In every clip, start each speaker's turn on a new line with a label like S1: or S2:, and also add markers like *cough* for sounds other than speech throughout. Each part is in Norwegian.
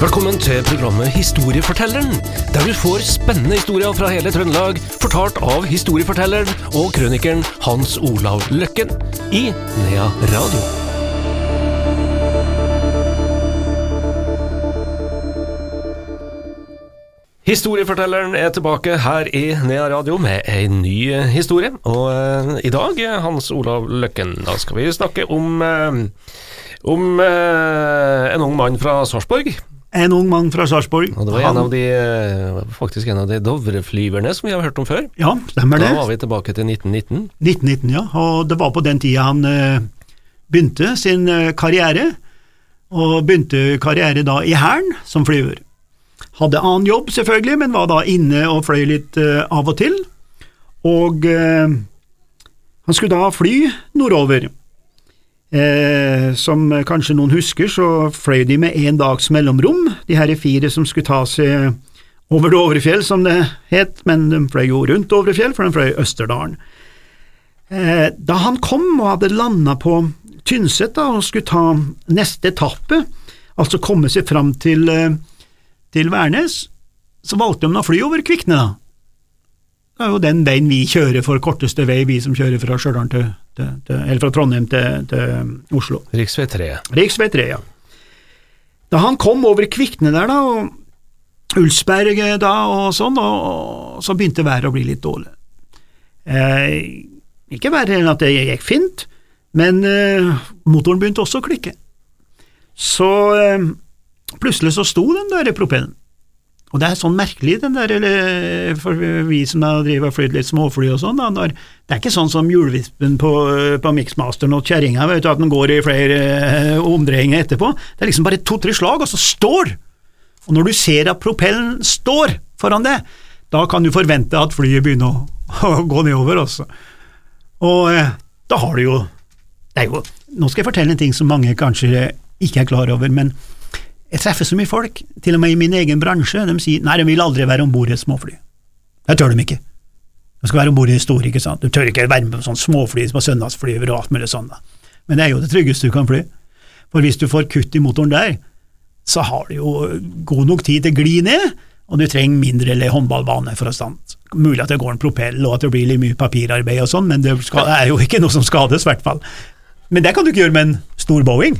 S1: Velkommen til programmet Historiefortelleren, der du får spennende historier fra hele Trøndelag, fortalt av historiefortelleren og krønikeren Hans Olav Løkken i Nea Radio. Historiefortelleren er tilbake her i Nea Radio med ei ny historie, og eh, i dag, Hans Olav Løkken, da skal vi snakke om, eh, om eh, en ung mann fra Sarpsborg.
S2: En ung mann fra Sarpsborg.
S1: Og det var en av de, eh, faktisk en av de Dovre-flyverne som vi har hørt om før.
S2: Ja, stemmer det.
S1: Da var vi tilbake til 1919.
S2: 1919, ja. Og det var på den tida han eh, begynte sin eh, karriere. Og begynte karriere da i Hæren som flyver. Hadde annen jobb, selvfølgelig, men var da inne og fløy litt av og til. Og han skulle da fly nordover. Eh, som kanskje noen husker, så fløy de med én dags mellomrom, de her fire som skulle ta seg over Dovrefjell, som det het, men de fløy jo rundt Dovrefjell, for de fløy Østerdalen. Eh, da han kom og hadde landa på Tynset da, og skulle ta neste etappe, altså komme seg fram til, eh, til Værnes, så valgte de å fly over Kvikne, da. Det er jo den veien vi kjører for korteste vei, vi som kjører fra til, til, til, eller fra Trondheim til, til Oslo.
S1: Riksvei 3.
S2: Riksvei 3, ja. Da han kom over Kvikne der, da, og Ulsberg da, og sånn, og, og så begynte været å bli litt dårlig. Eh, ikke verre enn at det gikk fint, men eh, motoren begynte også å klikke. Så eh, plutselig så sto den der propellen. Og det er sånn merkelig, den der, eller, for vi som har og flydd litt småfly og sånn, da, når, det er ikke sånn som hjulvispen på, på Mixmasteren og kjerringa, at den går i flere eh, omdreininger etterpå. Det er liksom bare to-tre slag, og så står! Og når du ser at propellen står foran det, da kan du forvente at flyet begynner å, *laughs* å gå nedover også. Og eh, da har du jo jo Nå skal jeg fortelle en ting som mange kanskje ikke er klar over, men jeg treffer så mye folk, til og med i min egen bransje, de sier nei, de vil aldri være om bord i et småfly. Det tør de ikke. De skal være om bord i store, ikke sant. Du tør ikke være med på sånn småfly som søndagsflyver og alt mulig sånt. Men det er jo det tryggeste du kan fly. For hvis du får kutt i motoren der, så har du jo god nok tid til å gli ned, og du trenger mindre eller håndballbane for å stande. Mulig at det går en propell, og at det blir litt mye papirarbeid og sånn, men det er jo ikke noe som skades, i hvert fall. Men det kan du ikke gjøre med en stor Boeing.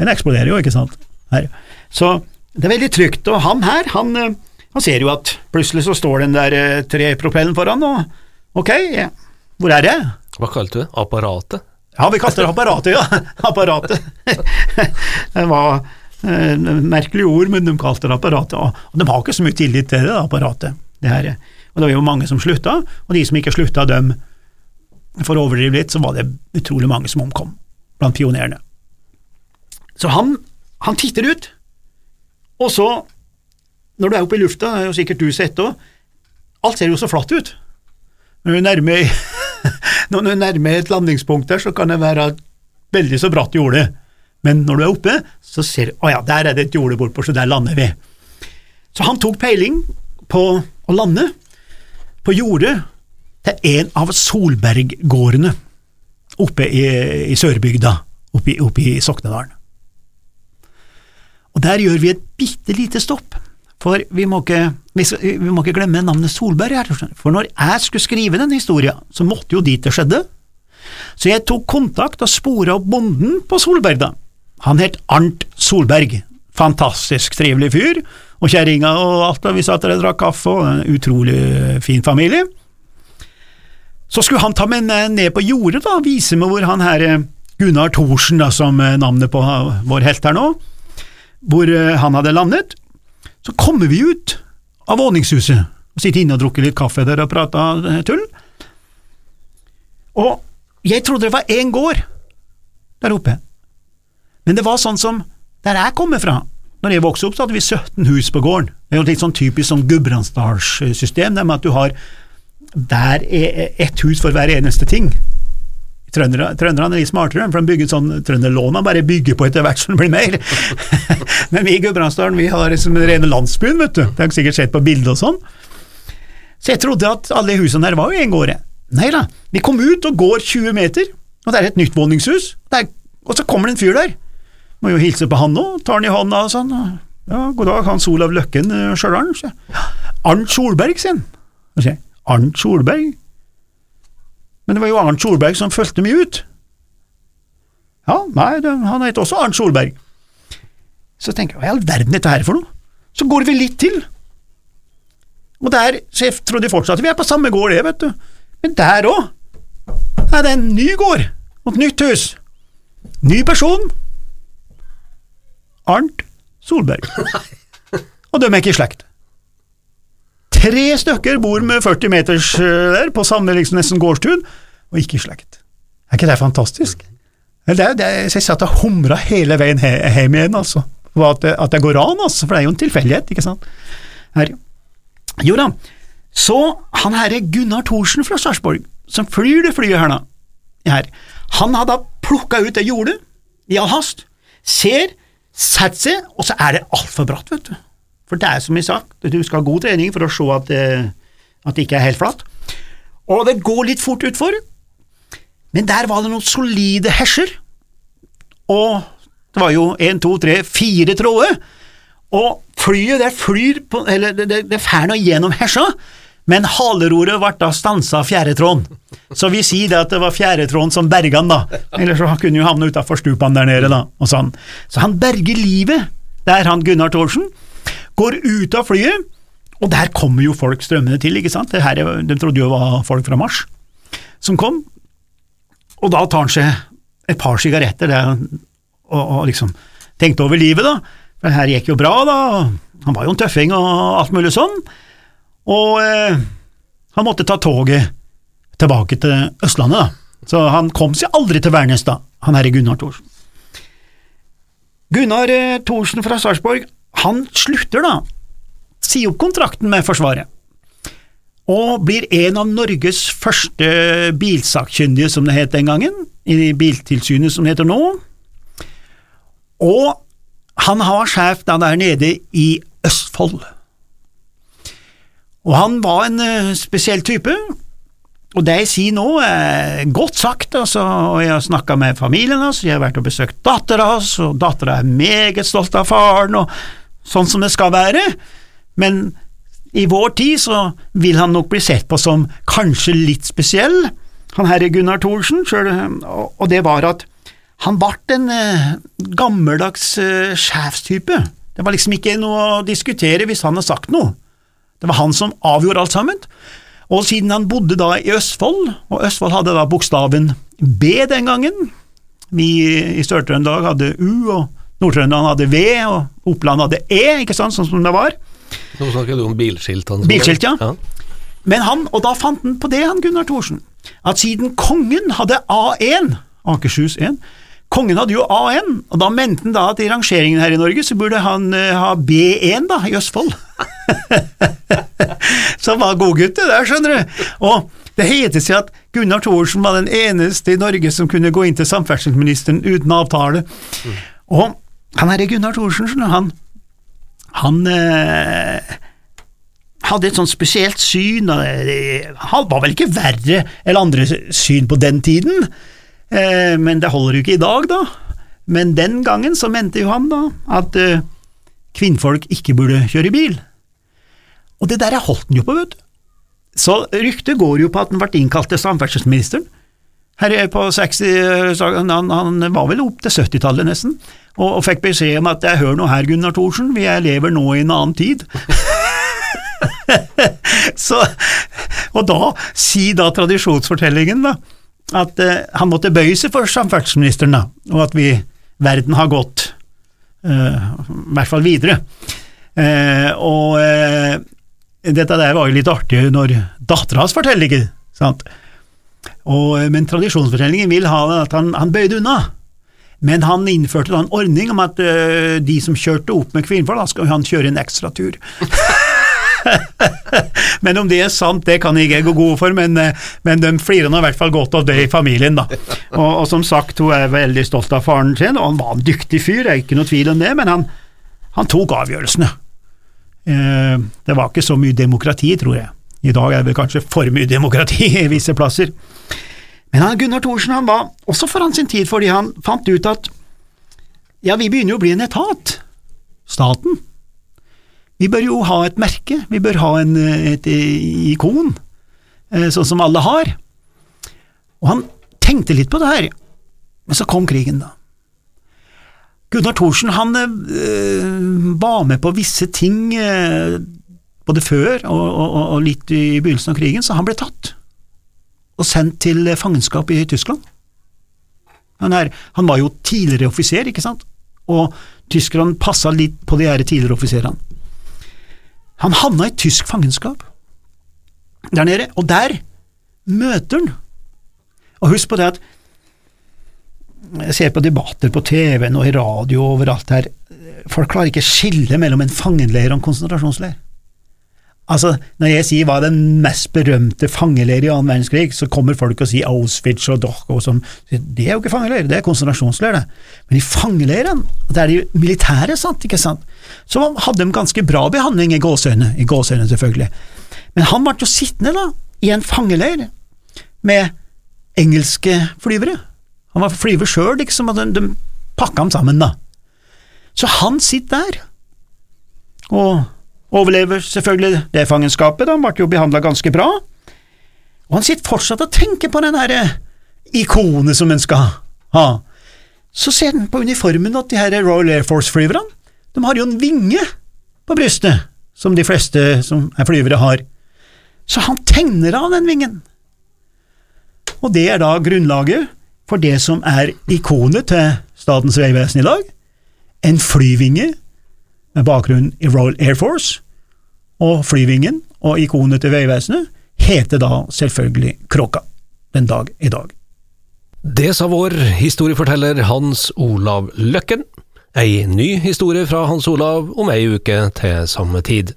S2: Den eksploderer jo, ikke sant. Her. Så det er veldig trygt. Og han her, han, han ser jo at plutselig så står den der trepropellen foran, og ok, hvor er det?
S1: Hva kalte du det? Apparatet?
S2: Ja, vi kaster apparatet, ja. *laughs* Apparatet. *laughs* det var eh, merkelig ord, men de kalte det apparatet. Og de har ikke så mye tillit til det, apparatet. Det her. Og det var jo mange som slutta, og de som ikke slutta, dem For å overdrive litt, så var det utrolig mange som omkom blant pionerene. Så han, han titter ut, og så, når du er oppe i lufta, det er jo sikkert du sett òg, alt ser jo så flatt ut. Når du nærmer, *laughs* når et landingspunkt der, så kan det være veldig så bratt jorde, men når du er oppe, så ser du å ja, der er det et jorde bortpå, så der lander vi. Så han tok peiling på å lande på jordet til en av Solberggårdene oppe i, i Sørbygda, oppe i, oppe i Soknedalen. Og der gjør vi et bitte lite stopp, for vi må ikke, vi, vi må ikke glemme navnet Solberg her, for når jeg skulle skrive den historien, så måtte jo dit det skjedde. Så jeg tok kontakt og spora opp bonden på Solberg, da. Han het Arnt Solberg, fantastisk trivelig fyr, og kjerringa og alt, og vi satt der og drakk kaffe, og en utrolig fin familie. Så skulle han ta meg ned på jordet, da, vise meg hvor han her Gunnar Thorsen, da, som navnet på vår helt her nå, hvor han hadde landet. Så kommer vi ut av våningshuset og sitter inne og drukker litt kaffe der og prater tull. Og jeg trodde det var én gård der oppe, men det var sånn som der jeg kommer fra. Når jeg vokste opp, så hadde vi 17 hus på gården. Det er jo litt sånn typisk sånn gudbrandsdalssystem, med at du har der er ett hus for hver eneste ting. Trønderne, er litt smartere, for de bygger sånn trønderlån man bare bygger på etter hvert som det blir mer. *laughs* Men vi i Gudbrandsdalen vi har liksom den rene landsbyen, vet du. Det har sikkert sett på bilder og sånn. Så jeg trodde at alle husene her var jo en gårde, Nei da, vi kom ut og går 20 meter, og det er et nytt våningshus, er, og så kommer det en fyr der. Må jo hilse på han nå, tar han i hånda og sånn. Ja, god dag, Hans Olav Løkken uh, Stjørdal. sier jeg. Arnt Solberg, sier han. Arnt Solberg? Men det var jo Arnt Solberg som fulgte meg ut. Ja, nei, det, han het også Arnt Solberg. Så tenker jeg, hva i all verden dette her for noe? Så går vi litt til. Og der, så jeg trodde fortsatt vi er på samme gård, det, vet du. Men der òg er det en ny gård og et nytt hus. Ny person. Arnt Solberg. *laughs* Og de er ikke i slekt. Tre stykker bor med 40 meters eh, der, på samme liksom, nesten gårdstun, og ikke slekt. Er ikke det fantastisk? Det det jeg satt og humra hele veien hjem igjen, altså. At det, at det, går an, altså, for det er jo en tilfeldighet, ikke sant. Her. Jo da, så han herre Gunnar Thorsen fra Sarpsborg, som flyr det flyet her, her, han har da plukka ut det jordet i all hast, ser, setter seg, og så er det altfor bratt, vet du. For det er som jeg sa, du skal ha god trening for å se at, at det ikke er helt flatt. Og det går litt fort utfor, men der var det noen solide hesjer, og det var jo én, to, tre, fire tråder, og flyet det flyr på, eller det, det, det fær nå gjennom hesja, men haleroret ble da stansa av fjæretråden. Så vi sier det at det var fjæretråden som berga han, da, ellers så han jo havne utafor stupene der nede, da, og sånn. Så han berger livet, der han Gunnar Thorsen, går ut av flyet, og der kommer jo folk strømmende til, ikke sant, her, de trodde jo det var folk fra Mars som kom, og da tar han seg et par sigaretter der, og, og liksom tenkte over livet, da, for det her gikk jo bra, da, han var jo en tøffing og alt mulig sånn, og eh, han måtte ta toget tilbake til Østlandet, da. Så han kom seg aldri til Værnes, da, han herre Gunnar Thorsen. Gunnar eh, Thorsen fra Sarpsborg, han slutter da, sier opp kontrakten med Forsvaret, og blir en av Norges første bilsakkyndige, som det het den gangen, i Biltilsynet som det heter nå. Og han har sjef da der nede i Østfold. Og han var en uh, spesiell type, og det jeg sier nå er godt sagt, altså, og jeg har snakka med familien hans, jeg har vært og besøkt dattera hans, og dattera er meget stolt av faren, og sånn som det skal være, men i vår tid så vil han nok bli sett på som kanskje litt spesiell, han herre Gunnar Thorsen, og det var at han ble en uh, gammeldags uh, sjefstype. Det var liksom ikke noe å diskutere hvis han hadde sagt noe. Det var han som avgjorde alt sammen. Og siden han bodde da i Østfold, og Østfold hadde da bokstaven B den gangen Vi i Sør-Trøndelag hadde U, og Nord-Trøndelag hadde V, og Oppland hadde E, ikke sant, sånn som det var.
S1: Nå snakker du om bilskilt. Han,
S2: bilskilt, ja. ja. Men han, og da fant han på det, han Gunnar Thorsen, at siden kongen hadde A1, Akershus 1, Kongen hadde jo A1, og da mente han da at i rangeringen her i Norge så burde han uh, ha B1 da, i Østfold. *laughs* så han var godgutt det der, skjønner du. Og det heter seg at Gunnar Thorsen var den eneste i Norge som kunne gå inn til samferdselsministeren uten avtale. Mm. Og han herre Gunnar Thorsen, han, han eh, hadde et sånt spesielt syn, han var vel ikke verre enn andre syn på den tiden. Eh, men det holder jo ikke i dag, da. Men den gangen så mente jo han da at eh, kvinnfolk ikke burde kjøre bil. Og det der holdt han jo på, vet du. Så ryktet går jo på at han ble innkalt til samferdselsministeren. Her er på 60, han, han var vel opp til 70-tallet nesten, og, og, fikk beskjed om at jeg hører noe her, Gunnar Thorsen, vi lever nå i en annen tid. *laughs* så, og da sier da tradisjonsfortellingen, da, at eh, han måtte bøye seg for samferdselsministeren, da, og at vi, verden har gått eh, i hvert fall videre. Eh, og dette der var jo litt artig når dattera hans forteller ikke sant. Og, men tradisjonsfortellingen vil ha at han, han bøyde unna. Men han innførte da en ordning om at de som kjørte opp med kvinnfolk, da skal han kjøre en ekstra tur. *laughs* men om det er sant, det kan jeg ikke gå god for, men, eh, men de flirer nå i hvert fall godt av det i familien, da. Og, og, som sagt, hun er veldig stolt av faren sin, og han var en dyktig fyr, det er ikke noe tvil om det, men han, han tok avgjørelsene. Eh, det var ikke så mye demokrati, tror jeg. I dag er det kanskje for mye demokrati i visse plasser. Men han, Gunnar Thorsen han var også foran sin tid, fordi han fant ut at ja, vi begynner jo å bli en etat, staten, Vi bør jo ha et merke, vi bør ha en, et ikon, eh, sånn som alle har. Og han tenkte litt på det her, men så kom krigen, da. Gunnar Thorsen han øh, var med på visse ting øh, både før og, og, og, litt i begynnelsen av krigen, så han ble tatt og sendt til fangenskap i Tyskland. Han, er, han var jo tidligere offiser, ikke sant, og tyskerne passa litt på de her tidligere offiserene. Han havna i tysk fangenskap der nede, og der møter han Og husk på det at jeg ser på debatter på TV-en og i radio og overalt her, folk klarer ikke å skille mellom en fangenleir og en konsentrasjonsleir. Altså, Når jeg sier hva er den mest berømte fangeleir i annen verdenskrig, så kommer folk og sier Auschwitz og Dachau sånn. Det er jo ikke fangeleir, det er konsentrasjonsleir, det. Men i fangeleiren, det er de militære, sant, ikke sant, så hadde de ganske bra behandling i gåseøyne, i gåseøyne selvfølgelig. Men han ble jo sittende da, i en fangeleir med engelske flyvere. Han var flyver sjøl, liksom, og de, de pakka ham sammen, da. Så han sitter der, og overlever selvfølgelig det fangenskapet, han ble jo behandla ganske bra. Og han sitter fortsatt og tenker på den derre ikonet som en skal ha. Så ser han på uniformen at de her Royal Air Force-flyverne, de har jo en vinge på brystet, som de fleste som er flyvere har. Så han tegner av den vingen. Og det er da grunnlaget for det som er ikonet til Statens vegvesen i dag, en flyvinge med bakgrunn i Royal Air Force, og flyvingen og ikonet til Vegvesenet heter da selvfølgelig Kråka, den dag i dag.
S1: Det sa vår historieforteller Hans Olav Løkken. Ei ny historie fra Hans Olav om ei uke til samme tid.